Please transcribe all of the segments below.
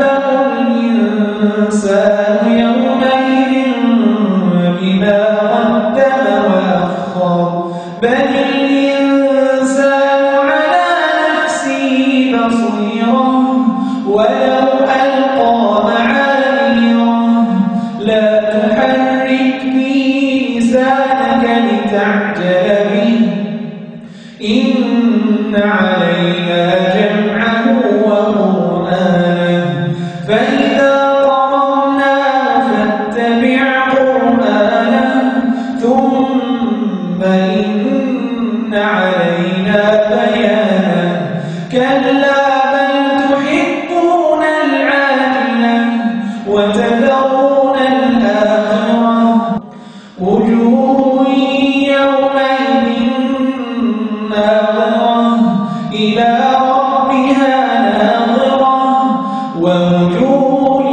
ينبغي الإنسان يوم إن علينا بيانا كلا بل تحبون العاجلة وتذرون الآخرة. وجوه يومئذ ناظرة. إلى ربها ناظرة. ووجوه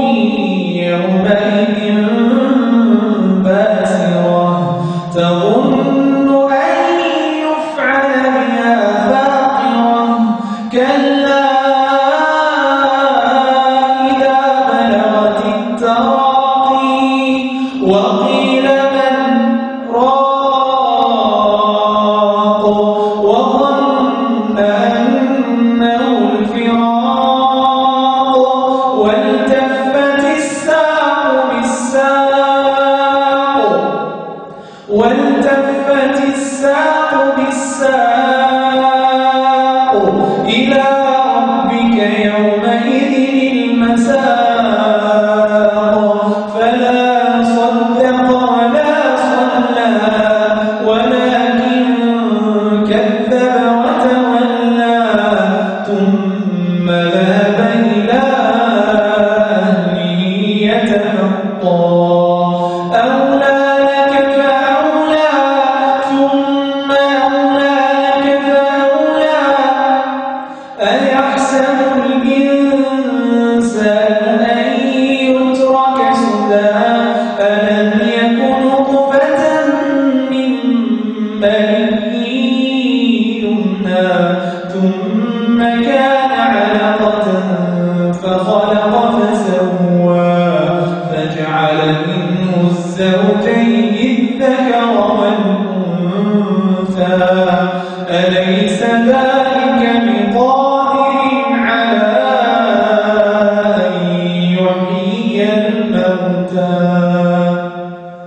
يومئذ باسرة. تظن والتفت الساق بالساق إلى ربك يومئذ